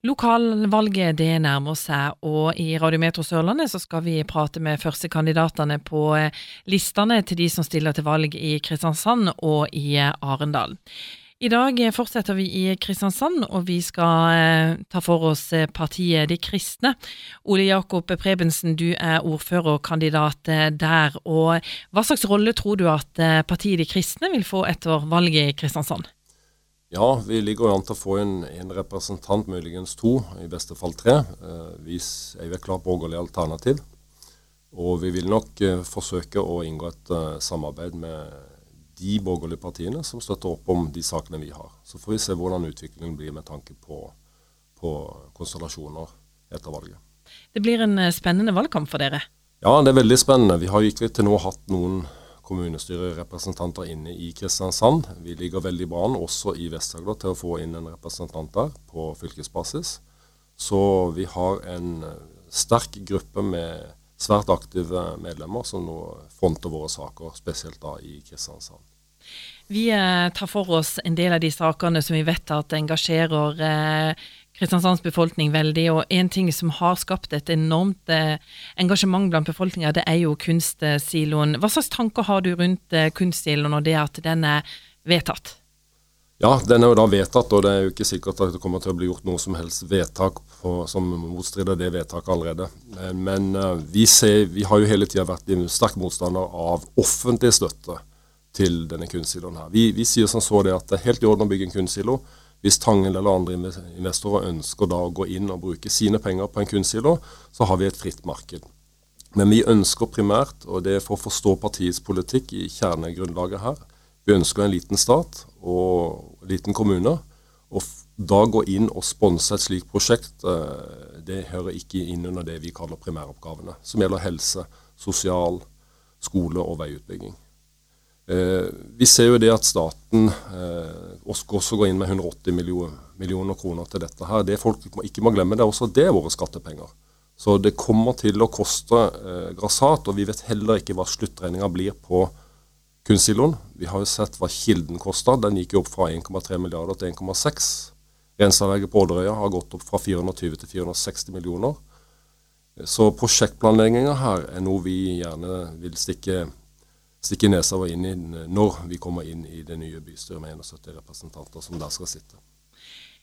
Lokalvalget det nærmer seg, og i Radiometro Sørlandet så skal vi prate med førstekandidatene på eh, listene til de som stiller til valg i Kristiansand og i eh, Arendal. I dag fortsetter vi i Kristiansand, og vi skal eh, ta for oss partiet De kristne. Ole Jakob Prebensen, du er ordførerkandidat der. og Hva slags rolle tror du at partiet De kristne vil få etter valget i Kristiansand? Ja, vi ligger jo an til å få en, en representant, muligens to, i beste fall tre. Eh, vi er jo et klart borgerlig alternativ. Og vi vil nok eh, forsøke å inngå et uh, samarbeid med de borgerlige partiene som støtter opp om de sakene vi har. Så får vi se hvordan utviklingen blir med tanke på, på konstellasjoner etter valget. Det blir en spennende valgkamp for dere? Ja, det er veldig spennende. Vi har jo ikke til nå hatt noen kommunestyrerepresentanter inne i Kristiansand. Vi ligger veldig bra an også i Vest-Agder til å få inn en representant der på fylkesbasis. Så vi har en sterk gruppe med svært aktive medlemmer som nå fronter våre saker, spesielt da i Kristiansand. Vi eh, tar for oss en del av de sakene som vi vet at engasjerer eh, Kristiansands befolkning veldig. Og en ting som har skapt et enormt eh, engasjement blant befolkninga, det er jo kunstsiloen. Hva slags tanker har du rundt eh, kunstsiloen og det at den er vedtatt? Ja, den er jo da vedtatt, og det er jo ikke sikkert at det kommer til å bli gjort noe som helst vedtak på, som motstrider det vedtaket allerede. Men uh, vi, ser, vi, har jo hele tida vært en sterk motstander av offentlig støtte til denne kunstsiloen her. Vi, vi sier som så det at det er helt i orden å bygge en kunstsilo. Hvis Tangen eller andre investorer ønsker da å gå inn og bruke sine penger på en kunstsilo, så har vi et fritt marked. Men vi ønsker primært, og det er for å forstå partiets politikk i kjernegrunnlaget her, vi ønsker en liten stat og en liten kommune. Og da gå inn og sponse et slikt prosjekt, eh, det hører ikke inn under det vi kaller primæroppgavene, som gjelder helse, sosial, skole og veiutbygging. Eh, vi ser jo det at staten eh, også gå inn med 180 millioner, millioner, kroner til dette. her. Det folk ikke må glemme, det er også det er våre skattepenger. Så det kommer til å koste eh, grassat, og vi vet heller ikke hva sluttregninga blir på kunstsiloen. Vi har jo sett hva kilden kosta. Den gikk jo opp fra 1,3 milliarder til 1,6. Renseanlegget på Odderøya har gått opp fra 420 til 460 millioner. Så prosjektplanlegginga her er noe vi gjerne vil stikke stikke nesa vår inn i når vi kommer inn i det nye bystyret med 71 representanter som der skal sitte.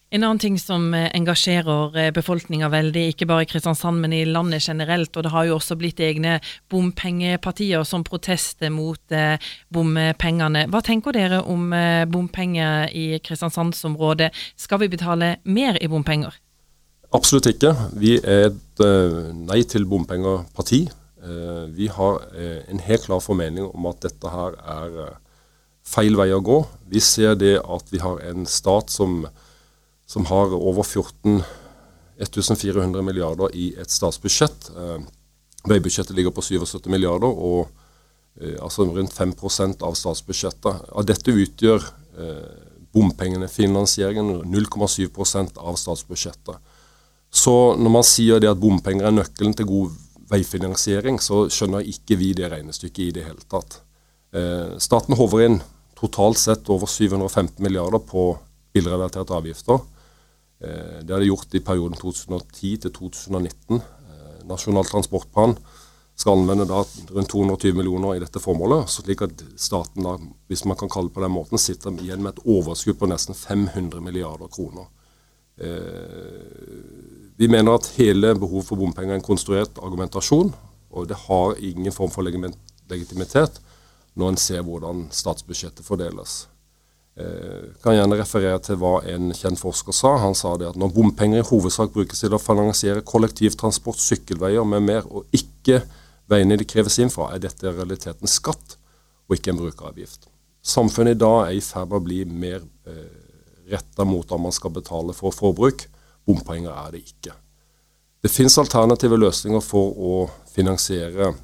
En annen ting som eh, engasjerer eh, befolkninga veldig, ikke bare i Kristiansand, men i landet generelt, og det har jo også blitt egne bompengepartier som protester mot eh, bompengene. Hva tenker dere om bompenger i Kristiansandsområdet? Skal vi betale mer i bompenger? Absolutt ikke. Vi er et nei til bompengeparti. Eh, vi har eh, en helt klar formening om at dette her er eh, feil vei å gå. Vi ser det at vi har en stat som, som har over 14 1400 milliarder i et statsbudsjett. Veibudsjettet ligger på 77 milliarder, og altså rundt 5% av statsbudsjettet. Av dette utgjør bompengene, finansieringen, 0,7% av statsbudsjettet. Så når man sier det at bompenger er nøkkelen til god veifinansiering, så skjønner ikke vi det regnestykket i det hele tatt. Eh, staten håver inn totalt sett over 715 milliarder på bilrelaterte avgifter. Eh, det er det gjort i perioden 2010 til 2019. Eh, Nasjonal transportplan skal anvende da rundt 220 millioner i dette formålet, slik at staten da, hvis man kan kalle det på den måten, sitter igjen med et overskudd på nesten 500 milliarder kroner. Eh, vi mener at hele behovet for bompenger er en konstruert argumentasjon, og det har ingen form for legitimitet når en ser hvordan statsbudsjettet fordeles. Jeg eh, kan gjerne referere til hva en kjent forsker sa. Han sa det at når bompenger i hovedsak brukes til å finansiere kollektivtransport, sykkelveier med mer, og ikke veiene de kreves inn fra, er dette i realiteten skatt og ikke en brukeravgift. Samfunnet i dag er i ferd med å bli mer eh, retta mot at man skal betale for forbruk. Bompenger er det ikke. Det finnes alternative løsninger for å finansiere eh,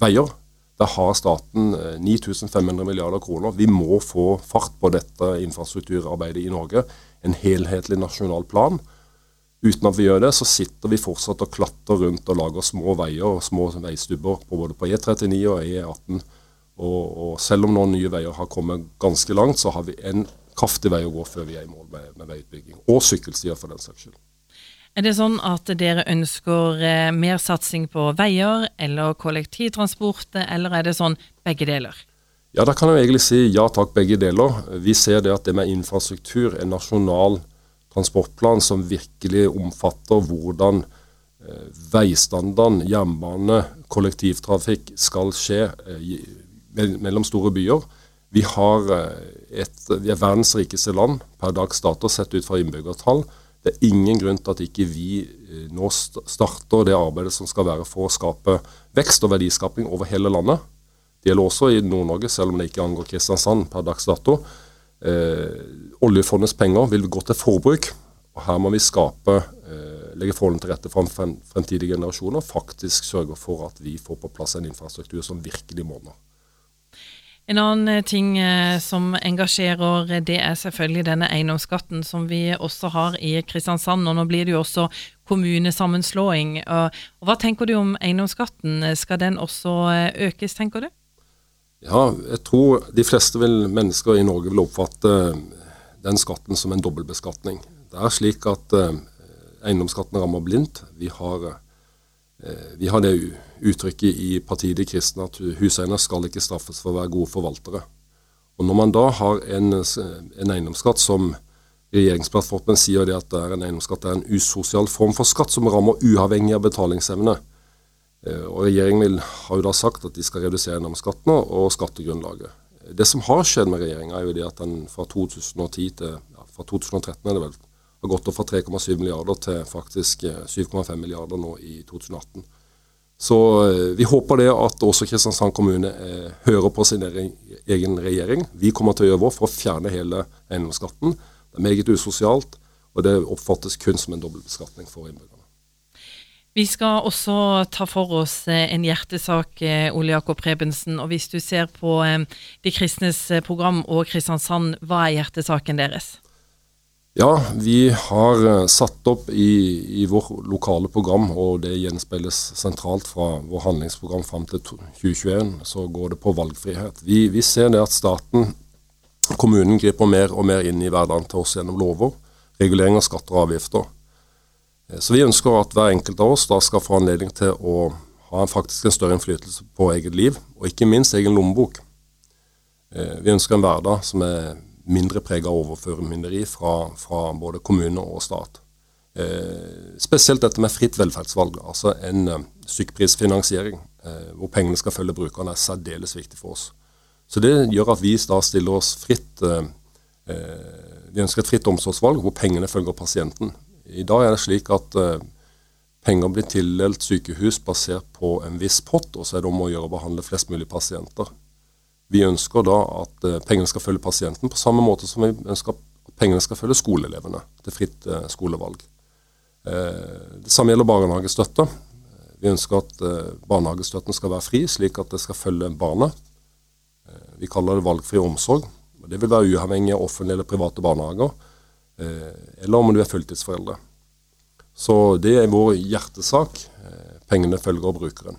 veier. Der har staten 9500 eh, milliarder kroner. Vi må få fart på dette infrastrukturarbeidet i Norge. En helhetlig nasjonal plan. Uten at vi gjør det, så sitter vi fortsatt og klatrer rundt og lager små veier og små veistubber på både på E39 og E18. Og, og selv om noen nye veier har kommet ganske langt, så har vi en kraftig vei å gå før vi er i mål med, med veiutbygging. Og sykkelstier, for den saks skyld. Er det sånn at dere ønsker eh, mer satsing på veier eller kollektivtransport, eller er det sånn begge deler? Ja, Da kan jeg egentlig si ja takk, begge deler. Vi ser det at det med infrastruktur, en nasjonal transportplan som virkelig omfatter hvordan eh, veistandarden, jernbane, kollektivtrafikk skal skje eh, mellom store byer. Vi, har et, vi er verdens rikeste land per dags dato sett ut fra innbyggertall. Det er ingen grunn til at ikke vi eh, nå starter det arbeidet som skal være for å skape vekst og verdiskaping over hele landet. Det gjelder også i Nord-Norge, selv om det ikke angår Kristiansand per dags dato. Eh, oljefondets penger vil gå til forbruk, og her må vi skape, eh, legge forholdene til rette for fremtidige generasjoner faktisk sørge for at vi får på plass en infrastruktur som virkelig monner. En annen eh, ting eh, som engasjerer, eh, det er selvfølgelig denne eiendomsskatten som vi også har i Kristiansand. og Nå blir det jo også kommunesammenslåing. Og, hva tenker du om eiendomsskatten? Skal den også økes, tenker du? Ja, jeg tror de fleste vil, mennesker i Norge vil oppfatte den skatten som en dobbeltbeskatning. Det er slik at eiendomsskatten rammer blindt. Vi har vi har det uttrykket i partiet De kristne at huseiere skal ikke straffes for å være gode forvaltere. Og Når man da har en, en eiendomsskatt som regjeringsplattformen sier det at det er en eiendomsskatt er en usosial form for skatt som rammer uavhengig av betalingsevne. Eh, og Regjeringen vil, har jo da sagt at de skal redusere eiendomsskattene og skattegrunnlaget. Det som har skjedd med regjeringa, er jo det at den fra 2010 til ja, fra 2013 er det vel, har gått opp fra 3,7 milliarder til faktisk 7,5 eh, milliarder nå i 2018. Så eh, vi håper det at også Kristiansand kommune eh, hører på sin egen regjering. Vi kommer til å gjøre vår for å fjerne hele eiendomsskatten. Det er meget usosialt, og det oppfattes kun som en dobbeltbeskatning for innbyggerne. Vi skal også ta for oss en hjertesak, Ole Jakob Prebensen. Og hvis du ser på De kristnes program og Kristiansand, hva er hjertesaken deres? Ja, vi har eh, satt opp i, i vår lokale program, og det gjenspeiles sentralt fra vår handlingsprogram fram til 2021, så går det på valgfrihet. Vi, vi, ser det at staten, kommunen, griper mer og mer inn i hverdagen til oss gjennom lover, regulering av skatter og avgifter. Eh, så vi ønsker at hver enkelt av oss da skal få anledning til å ha faktisk en større innflytelse på eget liv, og ikke minst egen lommebok. Eh, vi ønsker en hverdag som er mindre preg av overformynderi fra, fra, både kommune og stat. Eh, spesielt dette med fritt velferdsvalg, altså en eh, stykkprisfinansiering eh, hvor pengene skal følge brukerne, er særdeles viktig for oss. Så Det gjør at vi da stiller oss fritt eh, eh, Vi ønsker et fritt omsorgsvalg hvor pengene følger pasienten. I dag er det slik at eh, penger blir tildelt sykehus basert på en viss pott, og så er det om å gjøre å behandle flest mulig pasienter. Vi ønsker da at uh, pengene skal følge pasienten, på samme måte som vi ønsker at pengene skal følge skoleelevene til fritt uh, skolevalg. Uh, det samme gjelder barnehagestøtte. Vi ønsker at barnehagestøtten skal være fri, slik at det skal følge barnet. vi kaller det valgfri omsorg. Det vil være uavhengig av offentlige eller private barnehager, eller om du er fulltidsforeldre. Så det er vår hjertesak. Pengene følger brukeren.